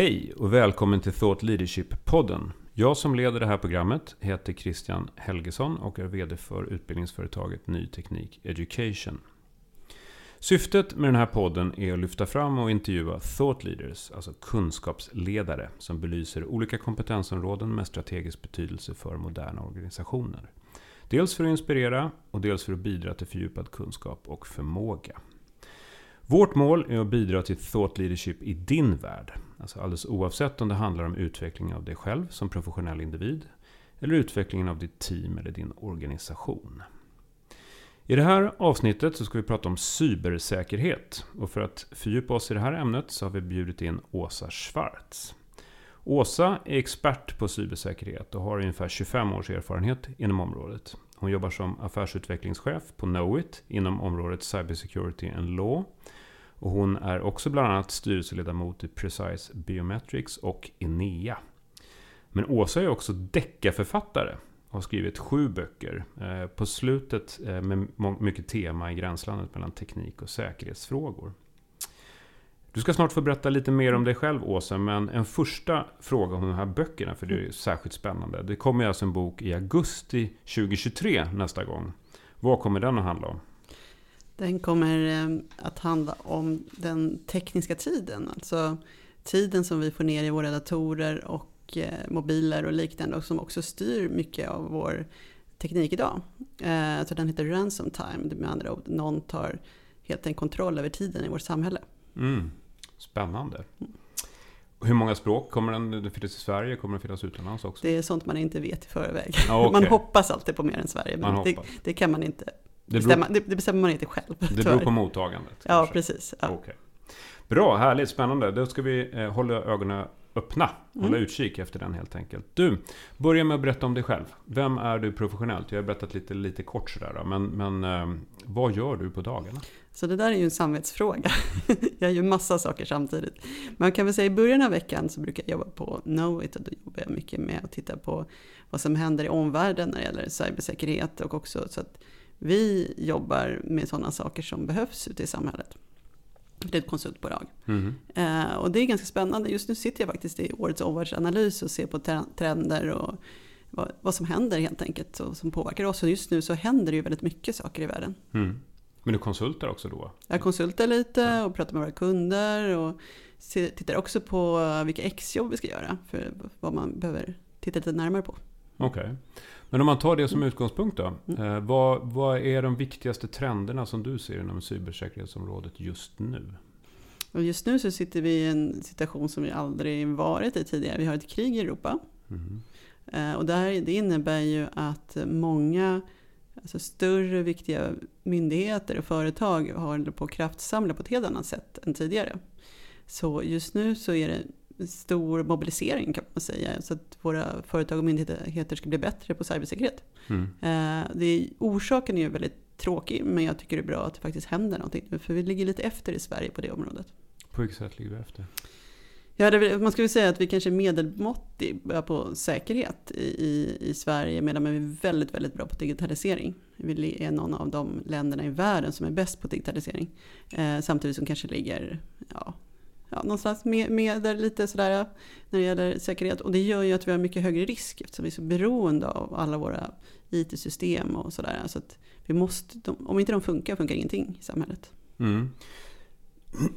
Hej och välkommen till Thought Leadership-podden. Jag som leder det här programmet heter Christian Helgesson och är VD för utbildningsföretaget Ny Teknik Education. Syftet med den här podden är att lyfta fram och intervjua thought leaders, alltså kunskapsledare, som belyser olika kompetensområden med strategisk betydelse för moderna organisationer. Dels för att inspirera och dels för att bidra till fördjupad kunskap och förmåga. Vårt mål är att bidra till thought leadership i din värld. Alltså alldeles oavsett om det handlar om utveckling av dig själv som professionell individ eller utvecklingen av ditt team eller din organisation. I det här avsnittet så ska vi prata om cybersäkerhet. Och för att fördjupa oss i det här ämnet så har vi bjudit in Åsa Schwarz. Åsa är expert på cybersäkerhet och har ungefär 25 års erfarenhet inom området. Hon jobbar som affärsutvecklingschef på Knowit inom området Cybersecurity and Law. Och hon är också bland annat styrelseledamot i Precise Biometrics och Enea. Men Åsa är också deckarförfattare och har skrivit sju böcker. Eh, på slutet eh, med mycket tema i gränslandet mellan teknik och säkerhetsfrågor. Du ska snart få berätta lite mer om dig själv Åsa, men en första fråga om de här böckerna, för det är särskilt spännande. Det kommer alltså en bok i augusti 2023 nästa gång. Vad kommer den att handla om? Den kommer eh, att handla om den tekniska tiden, alltså tiden som vi får ner i våra datorer och eh, mobiler och liknande och som också styr mycket av vår teknik idag. Eh, så den heter Ransom Time, med andra ord, någon tar helt en kontroll över tiden i vårt samhälle. Mm. Spännande. Hur många språk kommer den finnas i Sverige? Kommer den finnas utomlands också? Det är sånt man inte vet i förväg. Ah, okay. Man hoppas alltid på mer än Sverige, men det, det, kan man inte det bestämma. Det, det, bestämmer man inte själv. Det beror på mottagandet? Ja, kanske. precis. Ja. Okay. Bra, härligt, spännande. Då ska vi eh, hålla ögonen öppna. Hålla mm. utkik efter den helt enkelt. Du, börja med att berätta om dig själv. Vem är du professionellt? Jag har berättat lite, lite kort sådär. Men, men eh, vad gör du på dagarna? Så det där är ju en samvetsfråga. jag gör massa saker samtidigt. Men man kan väl säga i början av veckan så brukar jag jobba på Knowit och då jobbar jag mycket med att titta på vad som händer i omvärlden när det gäller cybersäkerhet och också så att vi jobbar med sådana saker som behövs ute i samhället. Det är ett konsultbolag. Mm. Eh, och det är ganska spännande. Just nu sitter jag faktiskt i årets omvärldsanalys och ser på trender och vad, vad, som händer helt enkelt och som påverkar oss. Och just nu så händer det ju väldigt mycket saker i världen. Mm. Men du konsultar också då? Jag konsultar lite och pratar med våra kunder och tittar också på vilka exjobb vi ska göra. För vad man behöver titta lite närmare på. Okej. Okay. Men om man tar det som utgångspunkt då. Mm. Vad, vad är de viktigaste trenderna som du ser inom cybersäkerhetsområdet just nu? Och just nu så sitter vi i en situation som vi aldrig varit i tidigare. Vi har ett krig i Europa. Mm. Och det, här, det innebär ju att många alltså större viktiga myndigheter och företag håller på att kraftsamla på ett helt annat sätt än tidigare. Så just nu så är det stor mobilisering kan man säga. Så att våra företag och myndigheter ska bli bättre på cybersäkerhet. Mm. Eh, det, orsaken är ju väldigt tråkig men jag tycker det är bra att det faktiskt händer någonting. För vi ligger lite efter i Sverige på det området. På vilket sätt ligger vi efter? Ja, det, man skulle säga att vi kanske är medelmåttiga på säkerhet i, i, i, Sverige medan vi är väldigt, väldigt bra på digitalisering. Vi är någon av de länderna i världen som är bäst på digitalisering. Eh, samtidigt som kanske ligger ja, ja, någonstans med, med lite sådär när det gäller säkerhet. Och det gör ju att vi har mycket högre risk eftersom vi är så beroende av alla våra IT-system och sådär. Så att vi måste, de, om inte de funkar, funkar ingenting i samhället. Mm.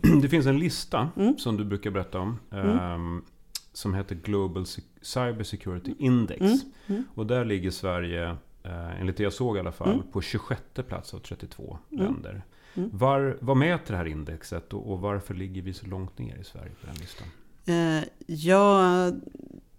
Det finns en lista mm. som du brukar berätta om. Mm. Um, som heter Global Cyber Security Index. Mm. Mm. Och där ligger Sverige, uh, enligt det jag såg i alla fall, mm. på 26 plats av 32 länder. Mm. Var, vad mäter det här indexet och, och, varför ligger vi så långt ner i Sverige på den listan? Eh, ja,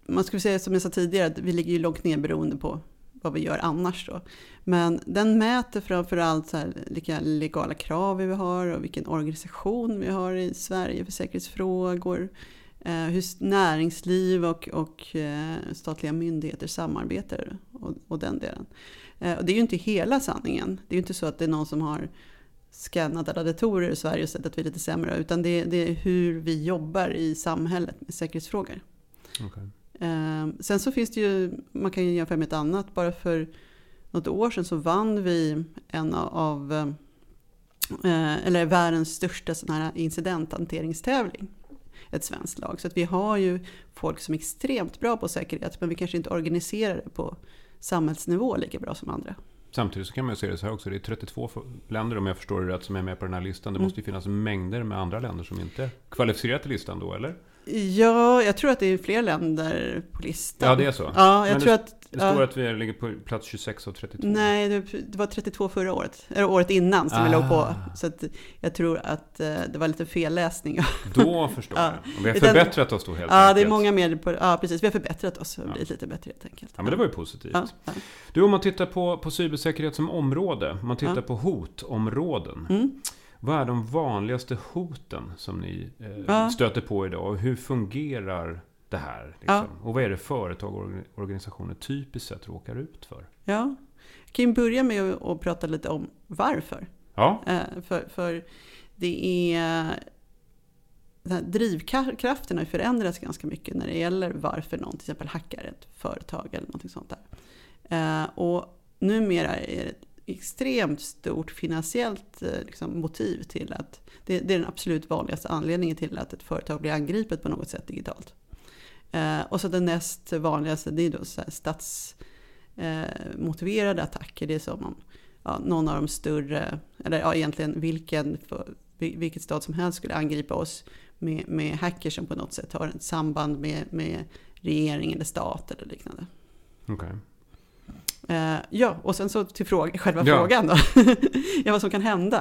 man skulle säga som jag sa tidigare att vi ligger ju långt ner beroende på vad vi gör annars då. Men den mäter framförallt så här, vilka legala krav vi har och vilken organisation vi har i Sverige för säkerhetsfrågor. Eh, hur näringsliv och, och eh, statliga myndigheter samarbetar och, och den delen. Eh, och det är ju inte hela sanningen. Det är ju inte så att det är någon som har skannat alla datorer i Sverige och sett att vi är lite sämre. Utan det, det är hur vi jobbar i samhället med säkerhetsfrågor. Okay. Eh, sen så finns det ju, man kan ju jämföra med ett annat. Bara för något år sedan så vann vi en av, eh, eller världens största sån här incidenthanteringstävling. ett svenskt lag. Så att vi har ju folk som är extremt bra på säkerhet, men vi kanske inte organiserar det på samhällsnivå lika bra som andra. Samtidigt så kan man ju se det så här också. Det är 32 länder om jag förstår det rätt som är med på den här listan. Det Mm. måste ju finnas mängder med andra länder som inte är kvalificerat till listan då, eller? Ja, jag tror att det är fler länder på listan. Ja, det är så. Ja, jag Men tror att... Det står ja, att vi ligger på plats 26 av 32. nej, det, det var 32 förra året. Eller året innan som vi låg på. Ah. Så jag tror att eh, det var lite felläsning. Då förstår Ja. jag. Och vi har Utan- förbättrat oss då helt Ja, det är enkelt. många mer på... Ja, precis. Vi har förbättrat oss och Ja. blivit lite bättre helt enkelt. Ja, men det var ju positivt. Ja, ja. Du, om man tittar på, på cybersäkerhet som område. Om man tittar Ja. på hotområden. Mm. Vad är de vanligaste hoten som ni eh, Ja. stöter på idag? Och hur fungerar det här? Liksom? Och vad är det företag och orga- organisationer typiskt sett råkar ut för? Ja. Jag kan börja med att prata lite om varför. Ja, Eh, För, för det är... Drivkraften har förändrats ganska mycket när det gäller varför någon till exempel hackar ett företag eller något sånt där. Eh, Och numera är det extremt stort finansiellt eh, liksom, motiv till att det, det är den absolut vanligaste anledningen till att ett företag blir angripet på något sätt digitalt. Eh, Och så den näst vanligaste det är då så här statsmotiverade eh, attacker. Det är som om ja, någon av de större, eller ja, egentligen vilken, för, vilket stat som helst skulle angripa oss med, med hackers som på något sätt har ett samband med, med regering eller stat eller liknande. Okay. Eh, ja, och sen så till fråga, själva Ja. frågan då. ja, vad som kan hända.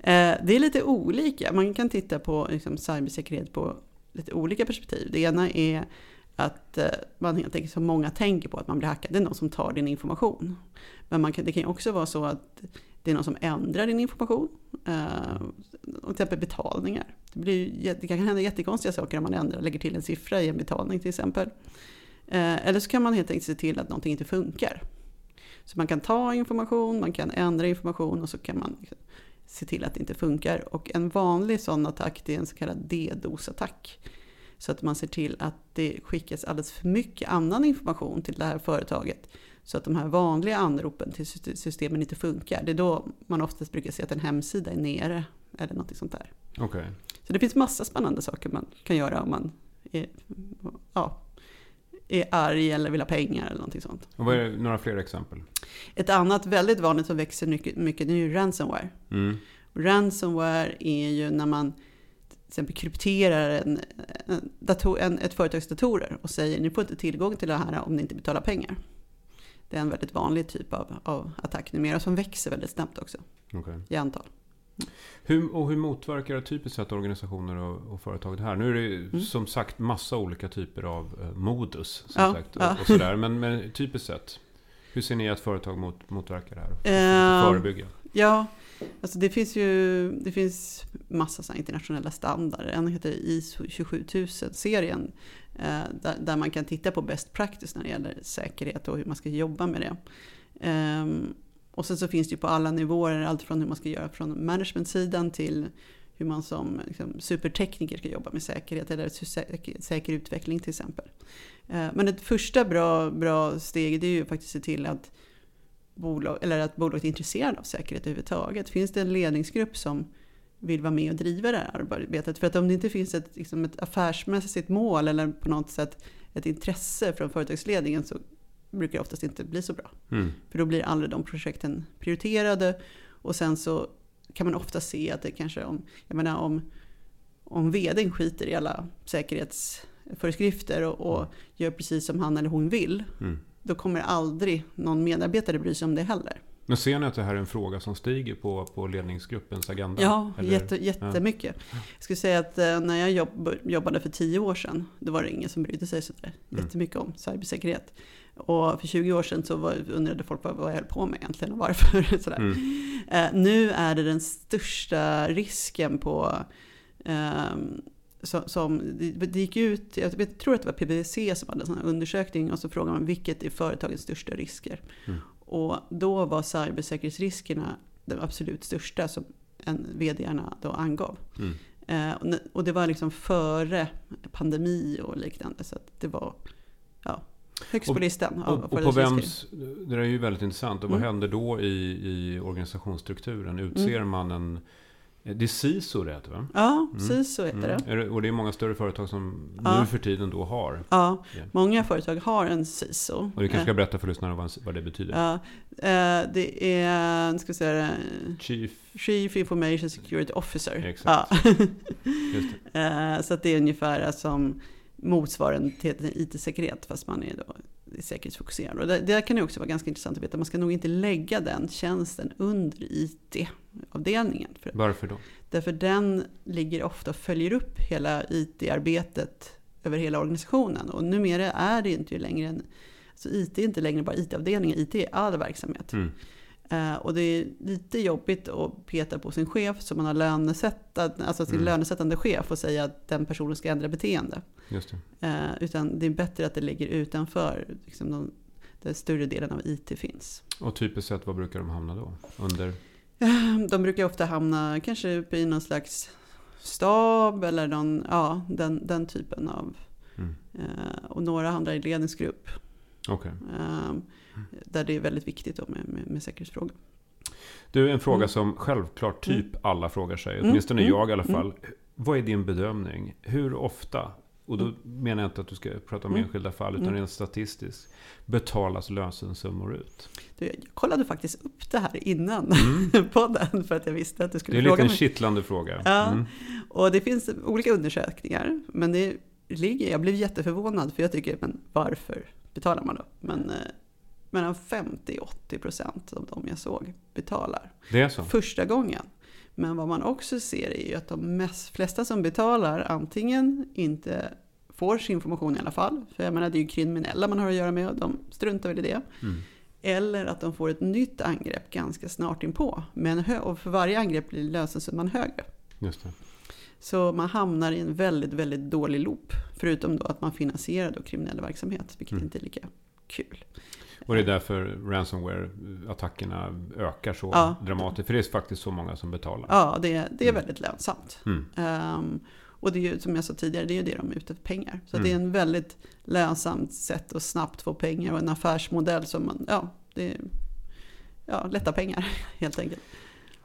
Eh, det är lite olika. Man kan titta på liksom, cybersäkerhet på lite olika perspektiv. Det ena är att eh, man helt enkelt, som många tänker på, att man blir hackad. Det är någon som tar din information. Men man kan, det kan ju också vara så att det är någon som ändrar din information. Eh, till exempel betalningar. Det, blir, det kan hända jättekonstiga saker om man ändrar, lägger till en siffra i en betalning till exempel. Eh, eller så kan man helt enkelt se till att någonting inte funkar. Så man kan ta information, man kan ändra information och så kan man liksom se till att det inte funkar. Och en vanlig sån attack det är en så kallad DDoS-attack. Så att man ser till att det skickas alldeles för mycket annan information till det här företaget. Så att de här vanliga anropen till syst- systemen inte funkar. Det är då man oftast brukar se att en hemsida är nere. Eller något sånt där. Okej. Så det finns massa spännande saker man kan göra om man är, ja, är arg eller vill ha pengar eller någonting sånt. Och vad är några fler exempel? Ett annat väldigt vanligt som växer mycket, mycket är ju ransomware. Mm. Ransomware är ju när man till exempel krypterar en, en dator, en, ett företags datorer och säger ni får inte tillgång till det här om ni inte betalar pengar. Det är en väldigt vanlig typ av, av attack numera som växer väldigt snabbt också okej. i antal. Hur, och hur motverkar typiskt sett organisationer och, och företag det här? Nu är det ju Mm. som sagt massa olika typer av eh, modus. Som Ja, sagt, och, ja. och sådär. Men, men typiskt sett, hur ser ni att företag mot, motverkar det här? Och förebygga? Ja, alltså det finns ju det finns massa så internationella standarder. En heter ISO 27000-serien eh, där, där man kan titta på best practice när det gäller säkerhet och hur man ska jobba med det. Ehm, och sen så finns det ju på alla nivåer, allt från hur man ska göra från management-sidan till hur man som liksom, supertekniker ska jobba med säkerhet eller säker, säker utveckling till exempel. Eh, men ett första bra, bra steg det är ju faktiskt att se till att bolag, eller att bolaget är intresserade av säkerhet överhuvudtaget. Finns det en ledningsgrupp som vill vara med och driva det här arbetet? För att om det inte finns ett, liksom ett affärsmässigt mål eller på något sätt ett intresse från företagsledningen så brukar oftast inte bli så bra. Mm. För då blir aldrig de projekten prioriterade och sen så kan man ofta se att det kanske om, jag menar om, om vdn skiter i alla säkerhetsföreskrifter och, och gör precis som han eller hon vill, Mm. då kommer aldrig någon medarbetare bry sig om det heller. Men ser ni att det här är en fråga som stiger på, på ledningsgruppens agenda? Ja, Eller- jätte, jättemycket. Jag skulle säga att eh, när jag jobb, jobbade för tio år sedan, då var det ingen som brydde sig sådär Mm. jättemycket om cybersäkerhet. Och för 20 år sedan så var, undrade folk vad, vad jag höll på med egentligen och varför. Sådär. Mm. Eh, nu är det den största risken på ehm, som, som det, gick ut, jag tror att det var PBC som hade en sån här undersökning och så frågade man vilket är företagens största risker. Mm. Och då var cybersäkerhetsriskerna de absolut största som en vdarna då angav. Mm. Eh, och det var liksom före pandemi och liknande. Så att det var ja, högst Och- på listan. av Och, och på vems, det är ju väldigt intressant. Och vad Mm. händer då i, i organisationsstrukturen? Utser Mm. man en, Det är CISO det heter va? Ja, Mm. Heter Mm. det. Det. Och det är många större företag som Ja. nu för tiden då har. Ja, många företag har en CISO. Och du kanske Eh, ska berätta för lyssnarna vad, vad det betyder. Ja, eh, det är, ska vi säga det, Chief, Chief Information Security Officer. Exakt. Ja. Eh, Så det är ungefär som motsvarande till IT-säkerhet fast man är då säkerhetsfokuserad. Och det, det kan ju också vara ganska intressant att veta. Man ska nog inte lägga den tjänsten under IT-avdelningen. För, Varför då? därför den ligger ofta och följer upp hela IT-arbetet över hela organisationen. Och numera är det inte längre en, alltså IT är inte längre bara IT-avdelningen, IT är all verksamhet. Mm. Eh, och det är lite jobbigt att peta på sin chef som man har lönesättad, alltså sin Mm. lönesättande chef och säga att den personen ska ändra beteende. Just det. Eh, utan det är bättre att det ligger utanför liksom de, där större delen av IT finns. Och typiskt sett, vad brukar de hamna då? Under? Eh, De brukar ofta hamna kanske uppe i någon slags stab eller någon, ja, den, den typen av, Mm. eh, och några hamnar i ledningsgrupp. Okej. eh, Där det är väldigt viktigt med, med, med säkerhetsfrågor. Du, en fråga Mm. som självklart typ alla frågar sig. Mm, Åtminstone mm, jag i alla mm. fall. Vad är din bedömning? Hur ofta, och då Mm. menar jag inte att du ska prata om Mm. enskilda fall, utan Mm. rent statistiskt, betalas lösensummor ut? Du, jag kollade faktiskt upp det här innan Mm. podden för att jag visste att du Det skulle är en fråga liten mig. kittlande fråga. Ja. Mm. Och det finns olika undersökningar, men det ligger, jag blev jätteförvånad för jag tycker, men varför betalar man då? Men eh, mellan 50-80 procent av de jag såg betalar Det är så? första gången. Men vad man också ser är ju att de mest, flesta som betalar antingen inte får sin information i alla fall, för jag menar det är ju kriminella man har att göra med och de struntar väl i det. Mm. Eller att de får ett nytt angrepp ganska snart inpå. Men och för varje angrepp blir lösensumman högre. Just det. Så man hamnar i en väldigt, väldigt dålig loop. Förutom då att man finansierar då kriminell verksamhet, vilket Mm. inte är lika kul. Och det är därför ransomware-attackerna ökar så Ja. dramatiskt. För det är faktiskt så många som betalar. Ja, det, det är Mm. väldigt lönsamt. Mm. Ehm, och det är ju som jag sa tidigare, det är ju det de är ute efter pengar. Så Mm. det är en väldigt lönsamt sätt att snabbt få pengar och en affärsmodell som man, ja, det är ja, lätta pengar helt enkelt.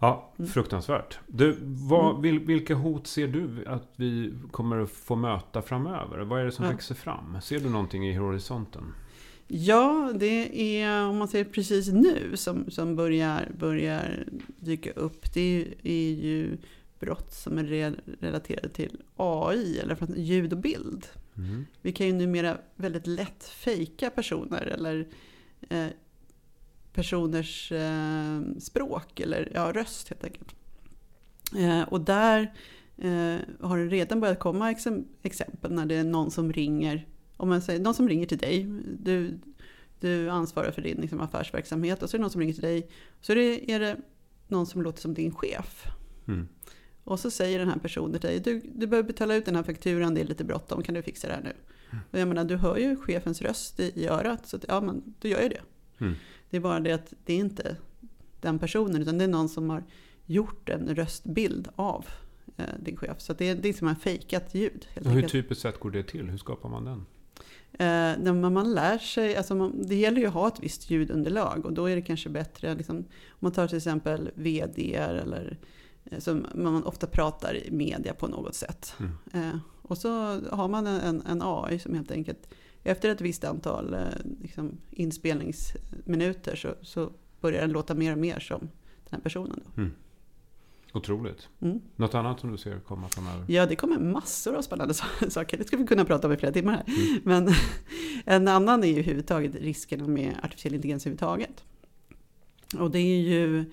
Ja, Mm. fruktansvärt. Du, vad, Mm. vil, vilka hot ser du att vi kommer att få möta framöver? Vad är det som Ja. växer fram? Ser du någonting i horisonten? Ja, det är om man säger precis nu som, som börjar, börjar dyka upp. Det är ju, är ju brott som är re, relaterade till AI eller allt ljud och bild. Mm. Vi kan ju numera väldigt lätt fejka personer eller eh, personers eh, språk eller ja, röst helt enkelt. Eh, och där eh, har det redan börjat komma exem- exempel när det är någon som ringer, om man säger någon som ringer till dig, du, du ansvarar för din liksom, affärsverksamhet och så är det någon som ringer till dig, så är det, är det någon som låter som din chef. Mm. Och så säger den här personen till dig, du, du behöver betala ut den här fakturan, det är lite bråttom, kan du fixa det här nu? Och jag menar, du hör ju chefens röst i, i örat, så att, ja men du gör ju det. Mm. Det är bara det att det är inte den personen, utan det är någon som har gjort en röstbild av eh, din chef. Så det är, det är som en fejkat ljud. Helt hur typiskt sett går det till? Hur skapar man den? Eh, när man, man lär sig, alltså man, det gäller ju att ha ett visst ljudunderlag och då är det kanske bättre, liksom, om man tar till exempel VD eller eh, som man ofta pratar i media på något sätt. Mm. Eh, och så har man en, en AI som helt enkelt, efter ett visst antal eh, liksom, inspelningsminuter så, så börjar den låta mer och mer som den här personen. Då. Otroligt. Mm. Något annat som du ser komma framöver? Ja, det kommer massor av spännande sa- saker. Det ska vi kunna prata om i flera timmar här. Mm. Men en annan är ju överhuvudtaget riskerna med artificiell intelligens överhuvudtaget. Och det är ju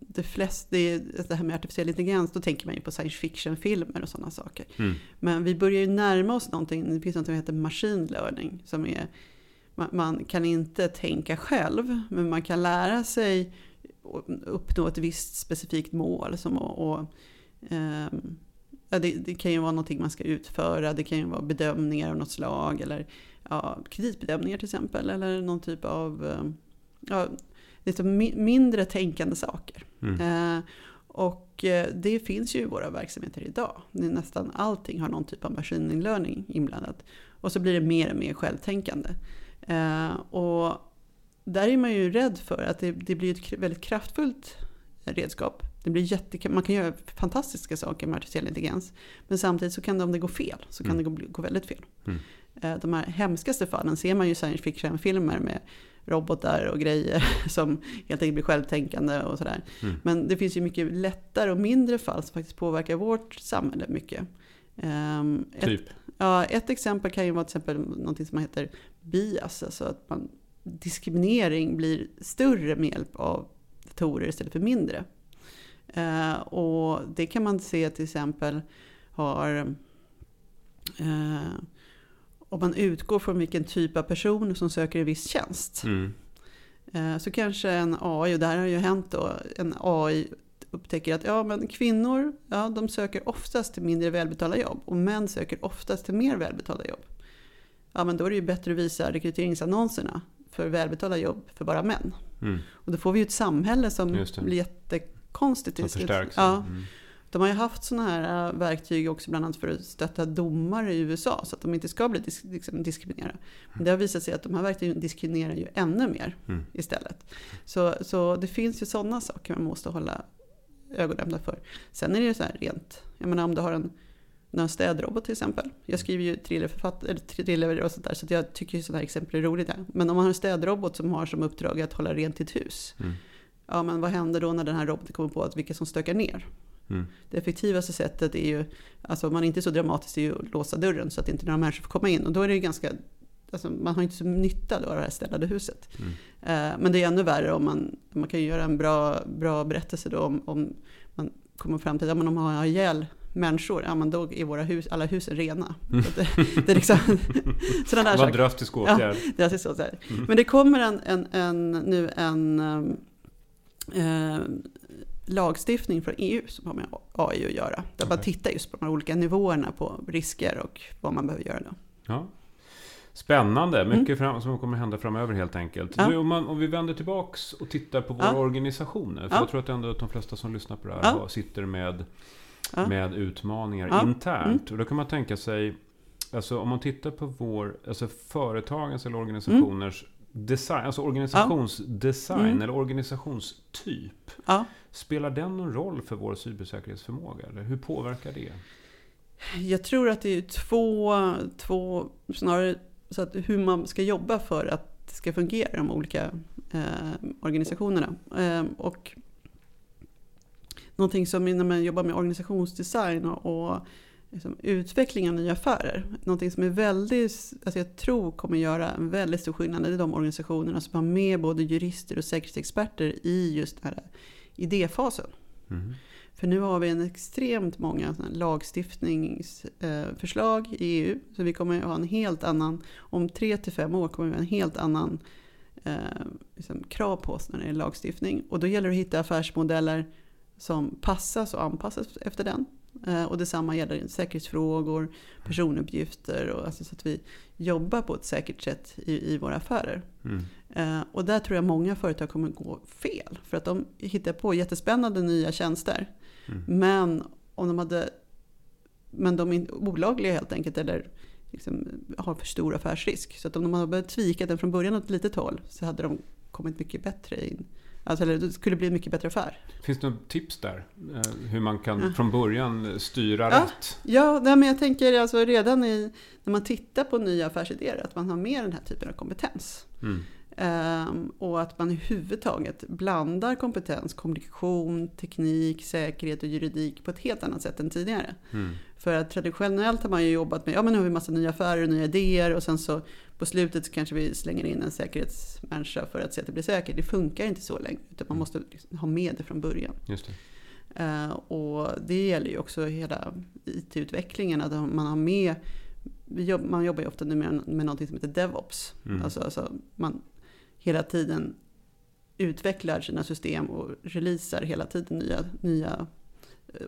det flesta, det, det här med artificiell intelligens, då tänker man ju på science fiction-filmer och sådana saker. Mm. Men vi börjar ju närma oss någonting, det finns något som heter machine learning. Som är, man, man kan inte tänka själv, men man kan lära sig uppnå ett visst specifikt mål. Som och, ehm, ja, det, det kan ju vara någonting man ska utföra, det kan ju vara bedömningar av något slag. Eller ja, kreditbedömningar till exempel. Eller någon typ av ehm, ja, lite mi- mindre tänkande saker. Mm. Eh, och eh, det finns ju i våra verksamheter idag. Nästan allting har någon typ av machine learning inblandat. Och så blir det mer och mer självtänkande. Eh, och där är man ju rädd för att det, det blir ett väldigt kraftfullt redskap. Det blir jätte, man kan göra fantastiska saker med artificiell intelligens. Men samtidigt så kan det, om det går fel, så kan Mm. det gå, gå väldigt fel. Mm. Eh, De här hemskaste fallen ser man ju i science fiction-filmer med robotar och grejer som helt enkelt blir självtänkande och sådär. Mm. Men det finns ju mycket lättare och mindre fall som faktiskt påverkar vårt samhälle mycket. Ett, Typ. ja, ett exempel kan ju vara till exempel något som heter bias, alltså att man, diskriminering blir större med hjälp av datorer istället för mindre. Eh, och det kan man se till exempel har eh, om man utgår från vilken typ av person som söker en viss tjänst. Mm. Eh, Så kanske en AI, och det här har ju hänt då, en AI upptäcker att ja, men kvinnor ja, de söker oftast till mindre välbetalda jobb och män söker oftast till mer välbetalda jobb. Ja, men då är det ju bättre att visa rekryteringsannonserna för välbetalda jobb för bara män. Mm. Och då får vi ju ett samhälle som blir jättekonstigt. Som förstärks. Ja, Mm. De har ju haft sådana här äh, verktyg också bland annat för att stötta domare i USA så att de inte ska bli disk liksom, diskriminerade. Men det har visat sig att de här verktygen diskriminerar ju ännu mer Mm. istället. Så, så det finns ju sådana saker man måste hålla ögonen för. Sen är det ju så här rent, jag menar om du har en, en städrobot till exempel. Jag skriver ju thriller och sånt där så jag tycker ju sådana här exempel är roligt. Där. Men om man har en städrobot som har som uppdrag att hålla rent i ett hus. Mm. Ja men vad händer då när den här roboten kommer på att vilka som stökar ner? Mm. Det effektivaste sättet är ju, alltså om man inte är så dramatisk, är ju att låsa dörren så att inte några människor får komma in. Och då är det ju ganska, alltså man har inte så nytta då av det här städade huset. Mm. Eh, men det är ännu värre om man, man kan ju göra en bra, bra berättelse då om, om man kommer fram till, ja men om man har ihjäl människor, ja men då är våra hus, alla husen rena. Mm. Så att det, det är liksom, sådana där Vad saker. drastisk åtgärd. Så, så här. Mm. Men det kommer en, en, en, nu en eh, lagstiftning från EU som har med AI att göra. Där man Okej. tittar just på de här olika nivåerna på risker och vad man behöver göra då. Ja. Spännande, mycket fram, som kommer hända framöver helt enkelt. Mm. Ja. Du, om, man, om vi vänder tillbaks och tittar på våra Ja. organisationer. För Ja. jag tror att ändå att de flesta som lyssnar på det här har- sitter med, med utmaningar Ja. Mm. internt. Och då kan man tänka sig, alltså om man tittar på vår, alltså företagens eller organisationers design, alltså organisationsdesign Mm. eller organisationstyp. Ja. Spelar den någon roll för vår cybersäkerhetsförmåga? Eller hur påverkar det? Jag tror att det är två, två snarare så att hur man ska jobba för att det ska fungera i de olika eh, organisationerna. Eh, och någonting som när man jobbar med organisationsdesign och, och liksom utveckling av nya affärer. Någonting som är väldigt, alltså jag tror kommer göra en väldigt stor skillnad. Är de organisationerna som har med både jurister och säkerhetsexperter i just den här idéfasen. Mm. För nu har vi en extremt många lagstiftningsförslag i EU. Så vi kommer att ha en helt annan, om tre till fem år kommer vi ha en helt annan eh, liksom, krav på oss när det är lagstiftning. Och då gäller det att hitta affärsmodeller som passas och anpassas efter den. Eh, och detsamma gäller säkerhetsfrågor, personuppgifter och alltså så att vi jobbar på ett säkert sätt i, i våra affärer. Mm. Eh, och där tror jag många företag kommer gå fel. För att de hittar på jättespännande nya tjänster. Mm. Men om de hade men de är olagliga helt enkelt eller liksom har för stor affärsrisk. Så att om de hade börjat tvika den från början åt ett litet håll så hade de kommit mycket bättre in. Alltså, det skulle bli en mycket bättre affär. Finns det något tips där? Eh, Hur man kan Ja. från början styra Ja. rätt? Ja, nej, men jag tänker alltså redan i, när man tittar på nya affärsidéer att man har med den här typen av kompetens. Mm. Ehm, och att man i huvudtaget blandar kompetens, kommunikation, teknik, säkerhet och juridik på ett helt annat sätt än tidigare. Mm. För att traditionellt har man ju jobbat med, ja men nu har vi massa nya affärer och nya idéer och sen så på slutet så kanske vi slänger in en säkerhetsmänniska för att se att det blir säkert. Det funkar inte så länge, utan man måste liksom ha med det från början. Just det. Eh, och det gäller ju också hela IT-utvecklingen, att man har med jobb, man jobbar ju ofta nu med, med något som heter DevOps. Mm. Alltså, alltså man hela tiden utvecklar sina system och releasar hela tiden nya, nya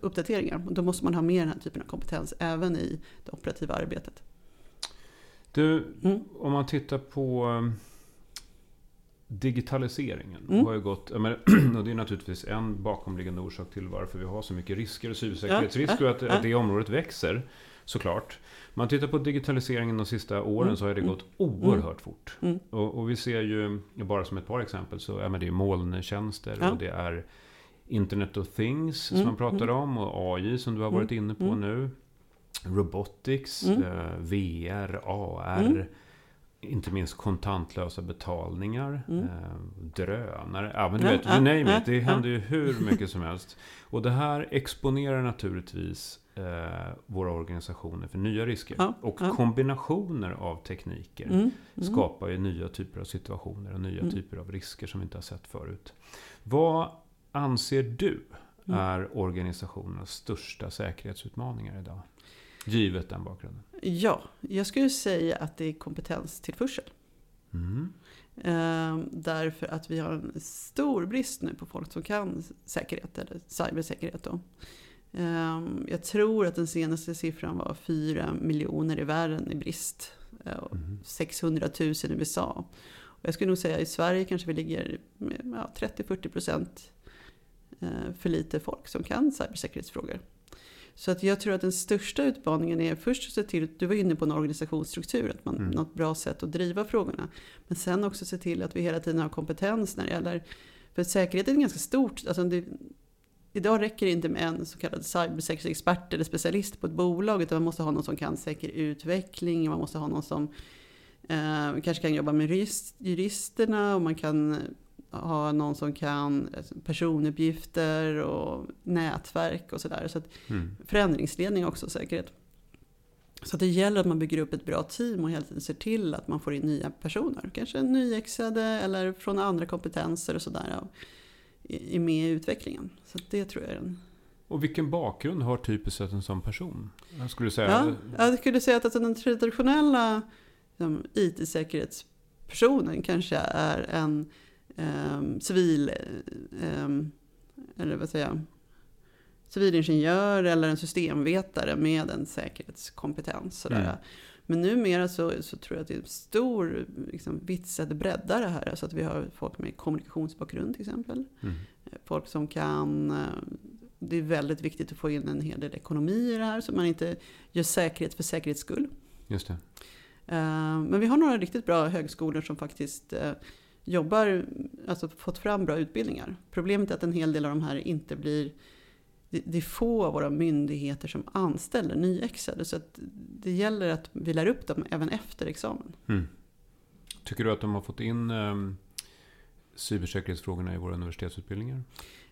uppdateringar. Då måste man ha med den här typen av kompetens även i det operativa arbetet. Du, Mm. om man tittar på um, digitaliseringen. Mm. Har ju gått, och det är naturligtvis en bakomliggande orsak till varför vi har så mycket risker och cybersäkerhetsrisker Ja, och att, ja. att det området växer. Såklart. Om man tittar på digitaliseringen de sista åren Mm, så har det mm. gått oerhört fort. Mm. Och, och vi ser ju, bara som ett par exempel, så är det molntjänster Ja. och det är Internet of Things Mm, som man pratar om och AI som du har varit inne på mm. nu. Robotics, Mm. eh, VR, AR. Mm. Inte minst kontantlösa betalningar, Mm. eh, drönare. Ja, men du vet, you name it. Det händer ju hur mycket som helst. Och det här exponerar naturligtvis eh, våra organisationer för nya risker. Ja, och ja. kombinationer av tekniker Mm, mm. skapar ju nya typer av situationer och nya Mm. typer av risker som vi inte har sett förut. Vad anser du Mm. är organisationernas största säkerhetsutmaningar idag? Givet den bakgrunden. Ja, jag skulle säga att det är kompetenstillförsel. Mm. Ehm, därför att vi har en stor brist nu på folk som kan säkerhet, eller cybersäkerhet. Då. Ehm, jag tror att den senaste siffran var 4 miljoner i världen i brist. eh, och Mm. 600 000 i USA. Och jag skulle nog säga att i Sverige kanske vi ligger med, ja, 30-40 procent för lite folk som kan cybersäkerhetsfrågor. Så att jag tror att den största utmaningen är först att se till, du var inne på en organisationsstruktur, att man, Mm. något bra sätt att driva frågorna. Men sen också se till att vi hela tiden har kompetens när det gäller, för säkerhet är ganska stort, alltså det, idag räcker det inte med en så kallad cybersäkerhetsexpert eller specialist på ett bolag, utan man måste ha någon som kan säker utveckling, man måste ha någon som eh, kanske kan jobba med jurist, juristerna och man kan ha någon som kan alltså, personuppgifter och nätverk och sådär. Så Mm. förändringsledning också säkerhet. Så det gäller att man bygger upp ett bra team och hela tiden ser till att man får in nya personer. Kanske nyexade eller från andra kompetenser och sådär. är med i utvecklingen. Så det tror jag är en... Och vilken bakgrund har typiskt sett en sån person? Jag skulle säga... Ja, jag skulle säga att alltså den traditionella liksom, IT-säkerhetspersonen kanske är en um, civil, um, eller vad säger jag, civilingenjör eller en systemvetare med en säkerhetskompetens. Sådär. Mm. Men numera så, så tror jag att det är en stor liksom, vits att bredda det här. Så att vi har folk med kommunikationsbakgrund till exempel. Mm. Folk som kan... eh, Det är väldigt viktigt att få in en hel del ekonomi i det här så man inte gör säkerhet för säkerhets skull. Just det. Eh, Men vi har några riktigt bra högskolor som faktiskt eh, jobbar, alltså fått fram bra utbildningar. Problemet är att en hel del av de här inte blir, det är få av våra myndigheter som anställer nyexade. Så det gäller att vi lär upp dem även efter examen. Mm. Tycker du att de har fått in um, cybersäkerhetsfrågorna i våra universitetsutbildningar?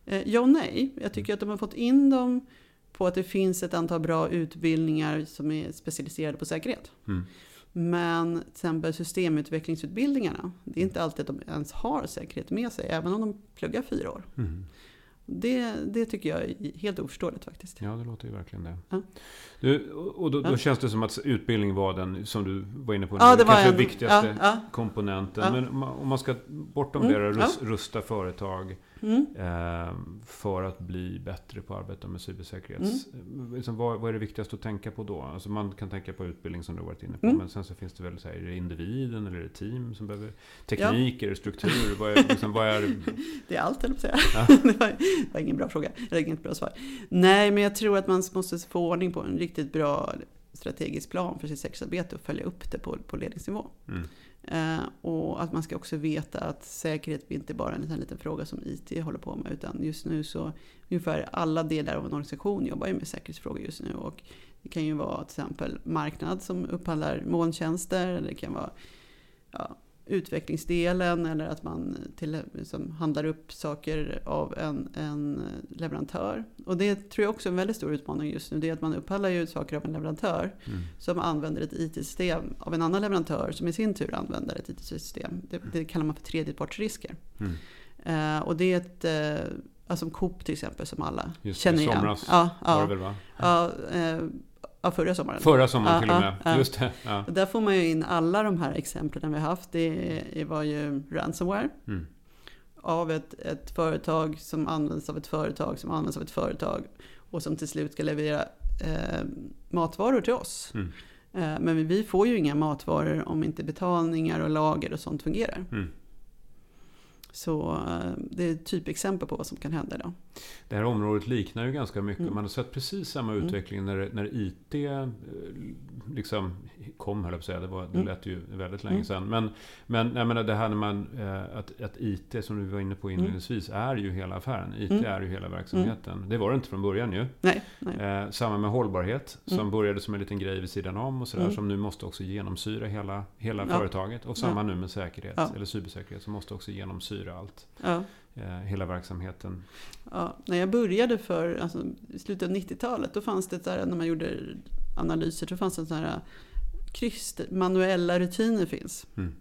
Eh, Ja och nej. Jag tycker att de har fått in dem på att det finns ett antal bra utbildningar som är specialiserade på säkerhet. Mm. Men till exempel systemutvecklingsutbildningarna, det är inte alltid att de ens har säkerhet med sig, även om de pluggar fyra år. Mm. Det, det tycker jag är helt oförståeligt faktiskt. Ja, det låter ju verkligen det. Ja. Du, och då, då Ja. känns det som att utbildning var den, som du var inne på, Ja, var kanske en, den viktigaste komponenten. Men om man- ska bortom Mm, det, rusta företag Mm. eh, för att bli bättre på att arbeta med cybersäkerhet. Mm. Liksom, vad, vad är det viktigaste att tänka på då? Alltså man kan tänka på utbildning som du varit inne på. Mm. Men sen så finns det väl, så här, är det individen eller är det team som behöver teknik? Är det struktur? vad, är, liksom, vad är... Det är allt, eller säga. Ja. det, var, det var ingen bra fråga, eller inget bra svar. Nej, men jag tror att man måste få ordning på en riktigt bra strategisk plan för sitt säkerhetsarbete och följa upp det på, på ledningsnivå. Mm. Eh, och att man ska också veta att säkerhet inte bara en liten, liten fråga som IT håller på med. Utan just nu så ungefär alla delar av en organisation jobbar ju med säkerhetsfrågor just nu. Och det kan ju vara till exempel marknad som upphandlar molntjänster. Eller det kan vara ja, utvecklingsdelen eller att man till, liksom, handlar upp saker av en, en leverantör. Och det tror jag också är en väldigt stor utmaning just nu. Det är att man upphandlar ju saker av en leverantör Mm. som använder ett IT-system av en annan leverantör som i sin tur använder ett IT-system. Det, det kallar man för tredjepartsrisker. Mm. Eh, och det är ett, eh, alltså Coop till exempel som alla Just känner igen. somras Ja, Var det väl va? ja, eh, ja, förra sommaren. Förra sommaren till och med. ja. Just det. Ja. Där får man ju in alla de här exemplen vi har haft. Det var ju ransomware Mm. av ett, ett företag som används av ett företag som används av ett företag och som till slut ska leverera eh, matvaror till oss. Mm. Eh, men vi får ju inga matvaror om inte betalningar och lager och sånt fungerar. Mm. Så eh, det är ett typexempel på vad som kan hända idag. Det här området liknar ju ganska mycket. Mm. Man har sett precis samma Mm. utveckling när, när IT eh, liksom kom, höll jag på att säga. Det, var, det Mm. lät ju väldigt länge Mm. sedan. Men, men jag menar det här när man, eh, att, att IT, som du var inne på inledningsvis, är ju hela affären. IT är ju hela verksamheten. Det var det inte från början ju. Nej, nej. Eh, samma med hållbarhet, som började som en liten grej vid sidan om och sådär, som nu måste också genomsyra hela, hela Ja. företaget. Och samma Ja. nu med säkerhet, Ja. eller cybersäkerhet, som måste också genomsyra allt. Ja. Eh, hela verksamheten. Ja, när jag började för, alltså, i slutet av 90-talet, då fanns det där, när man gjorde analyser, så fanns det sådana här kryss, där manuella rutiner finns. Mm.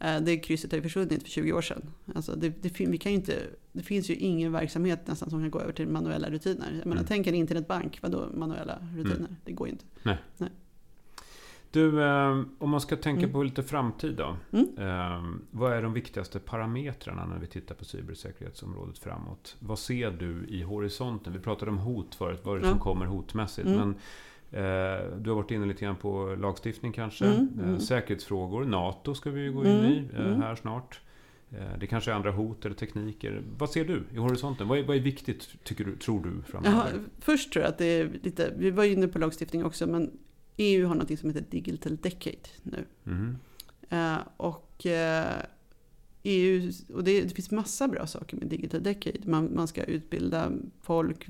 Eh, Det krysset har ju försvunnit för 20 år sedan. Alltså det, det, vi kan inte, det finns ju ingen verksamhet nästan som kan gå över till manuella rutiner. Jag menar, Mm. tänk en internetbank, vadå manuella rutiner? Det går ju inte. Du, eh, om man ska tänka Mm. på lite framtid då. Mm. Eh, vad är de viktigaste parametrarna när vi tittar på cybersäkerhetsområdet framåt? Vad ser du i horisonten? Vi pratade om hot förut, vad är det som kommer hotmässigt? Mm. Men eh, du har varit inne lite grann på lagstiftning kanske. Mm, Eh, mm. säkerhetsfrågor, NATO ska vi ju gå in i eh, här snart. Eh, Det kanske är andra hot eller tekniker. Vad ser du i horisonten? Vad är, vad är viktigt, tycker du, tror du, framöver? Jaha, först tror jag att det är lite, vi var ju inne på lagstiftning också, men EU har något som heter Digital Decade nu. Eh, och eh, EU, och det, det finns massa bra saker med Digital Decade. Man, man ska utbilda folk,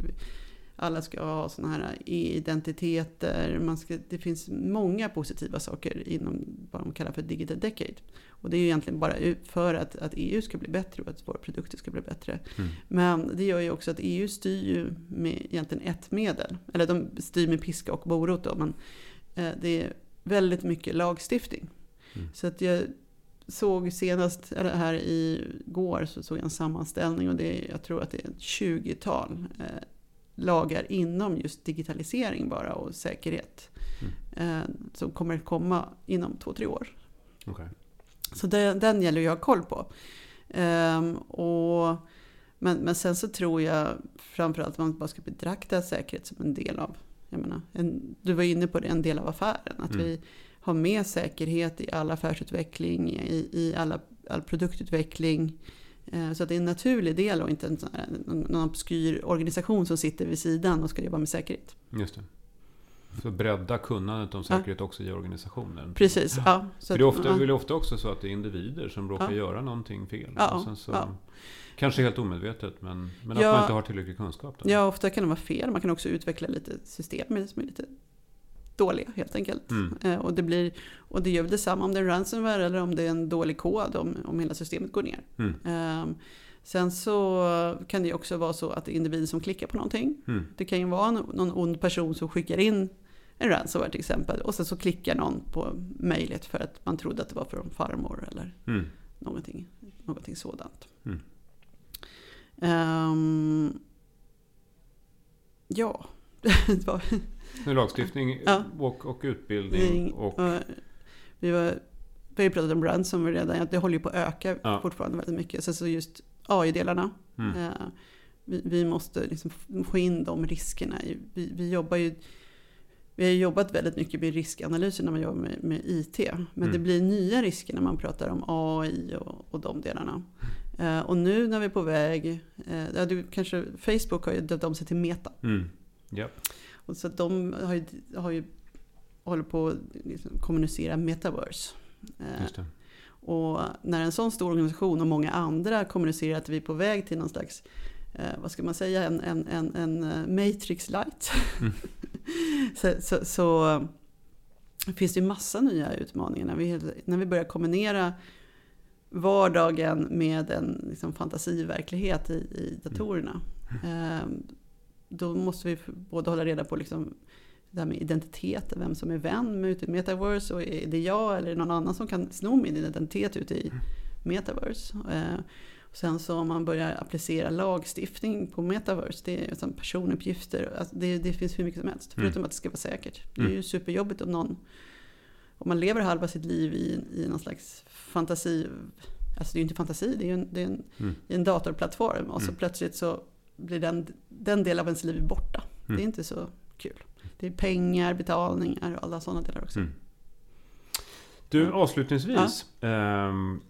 alla ska ha sådana här e-identiteter. Man ska, det finns många positiva saker inom vad de kallar för Digital Decade. Och det är ju egentligen bara för att, att EU ska bli bättre och att våra produkter ska bli bättre. Mm. Men det gör ju också att EU styr ju med egentligen ett medel. Eller de styr med piska och morot då, men det är väldigt mycket lagstiftning. Mm. Så att jag såg senast, eller här i går, så såg jag en sammanställning och det är, jag tror att det är ett 20-tal eh, lagar inom just digitalisering bara och säkerhet. Mm. Eh, som kommer att komma inom två, tre år. Okej. Så den, den gäller ju att ha koll på. Ehm, och, men, men sen så tror jag framförallt att man bara ska betrakta säkerhet som en del av, jag menar, en, du var inne på det, en del av affären. Att Mm. vi har med säkerhet i all affärsutveckling, i, i alla, all produktutveckling. Eh, Så att det är en naturlig del och inte en någon, obskyr organisation som sitter vid sidan och ska jobba med säkerhet. Just det. För bredda kunnandet om säkerhet också i organisationen. Precis, ja. Så För det är ofta, ja. väl ofta också så att det är individer som råkar Ja. göra någonting fel. Ja, Och så, ja. Kanske helt omedvetet, men, men Ja. att man inte har tillräcklig kunskap. Då. Ja, ofta kan det vara fel. Man kan också utveckla lite system som är lite dåliga helt enkelt. Mm. Eh, Och, det blir, och det gör väl detsamma om det är ransomware eller om det är en dålig kod, om, om hela systemet går ner. Mm. Ehm, sen så kan det också vara så att det är individer som klickar på någonting. Mm. Det kan ju vara någon ond person som skickar in en ransomware till exempel. Och sen så klickar någon på mejlet för att man trodde att det var från farmor eller Mm. någonting, någonting sådant. Mm. Ehm, ja, Nu lagstiftning Ja. och, och utbildning. ing- Och, och vi, var, vi har pratat om ransomware redan, det håller ju på att öka Ja. fortfarande väldigt mycket. Sen så just AI-delarna. mm. Eh, vi, vi måste liksom få in de riskerna. Vi, vi jobbar ju vi har jobbat väldigt mycket med riskanalyser när man jobbar med, med IT. Men Mm. det blir nya risker när man pratar om AI och, och de delarna. Eh, och nu när vi är på väg, eh, ja, du, kanske, Facebook har ju döpt om sig till Meta. Mm. Ja. Och så de har ju, har ju håller på att liksom kommunicera metaverse. Eh, och när en sån stor organisation och många andra kommunicerar att vi är på väg till någon slags, vad ska man säga, en, en, en, en matrix light. Mm. så, så, så finns det ju massa nya utmaningar när vi, när vi börjar kombinera vardagen med en liksom, fantasiverklighet i, i datorerna. Eh, då måste vi både hålla reda på liksom, det här med identitet, vem som är vän med ute i metaverse och är det jag eller någon annan som kan sno min identitet ute i metaverse. Eh, och sen så om man börjar applicera lagstiftning på metaverse, det är som personuppgifter, alltså det, det finns hur mycket som helst. Mm. Förutom att det ska vara säkert. Det är Mm. ju superjobbigt om någon, om man lever halva sitt liv i, i någon slags fantasi, alltså det är ju inte fantasi, det är ju en, det är en, Mm. i en datorplattform och så Mm. plötsligt så blir den, den del av ens liv borta. Mm. Det är inte så kul. Det är pengar, betalningar och alla sådana delar också. Mm. Du, avslutningsvis. ehm,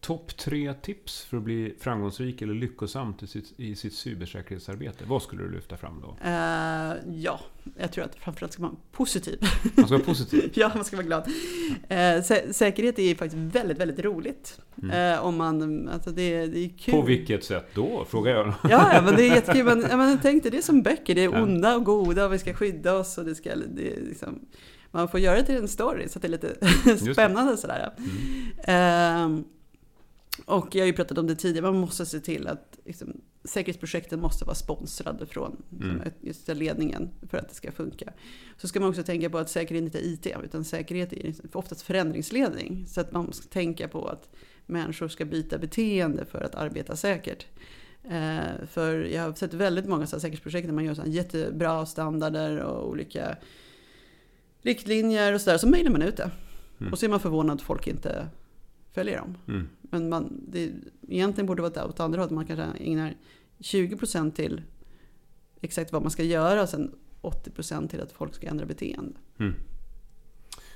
Topp tre tips för att bli framgångsrik eller lyckosam i sitt, i sitt cybersäkerhetsarbete. Vad skulle du lyfta fram då? Uh, ja, jag tror att framförallt ska man vara positiv. Man ska vara positiv? ja, man ska vara glad. Uh, sä säkerhet är faktiskt väldigt, väldigt roligt. Mm. Uh, om man, alltså det, det är kul. På vilket sätt då? Frågar jag. ja, ja, men det är jättekul. Men, men tänk dig, det är som böcker. Det är onda och goda och vi ska skydda oss. Och det ska, det liksom, man får göra det till en story så att det är lite spännande sådär. Mm. Och jag har ju pratat om det tidigare, man måste se till att liksom, säkerhetsprojekten måste vara sponsrade från mm. just ledningen för att det ska funka. Så ska man också tänka på att säkerhet inte är IT, utan säkerhet är oftast förändringsledning. Så att man måste tänka på att människor ska byta beteende för att arbeta säkert. Eh, för jag har sett väldigt många säkerhetsprojekt där man gör så jättebra standarder och olika riktlinjer och sådär. Så mejlar man ut det. Mm. Och så är man förvånad att folk inte följer dem. Mm. Men man, det egentligen borde vara åt andra hållet. Man kanske ägnar 20% till exakt vad man ska göra och sen 80% till att folk ska ändra beteende. Mm.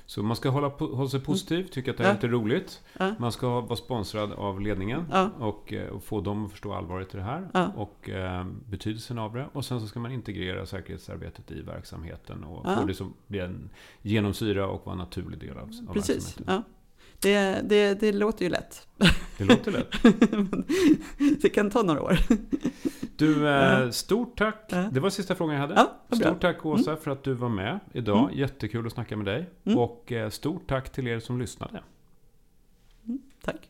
Så man ska hålla, hålla sig positiv, tycka att det är ja. lite roligt. Ja. Man ska vara sponsrad av ledningen ja. och, eh, och, få dem att förstå allvaret i det här och eh, betydelsen av det. Och sen så ska man integrera säkerhetsarbetet i verksamheten och få det som blir en genomsyra och vara en naturlig del av, av Precis. verksamheten. Det, det, det låter ju lätt. Det låter lätt. det kan ta några år. Du, eh, stort tack. Det var sista frågan jag hade. Ja, stort tack Åsa mm. för att du var med idag. Mm. Jättekul att snacka med dig. Mm. Och eh, stort tack till er som lyssnade. Mm, tack.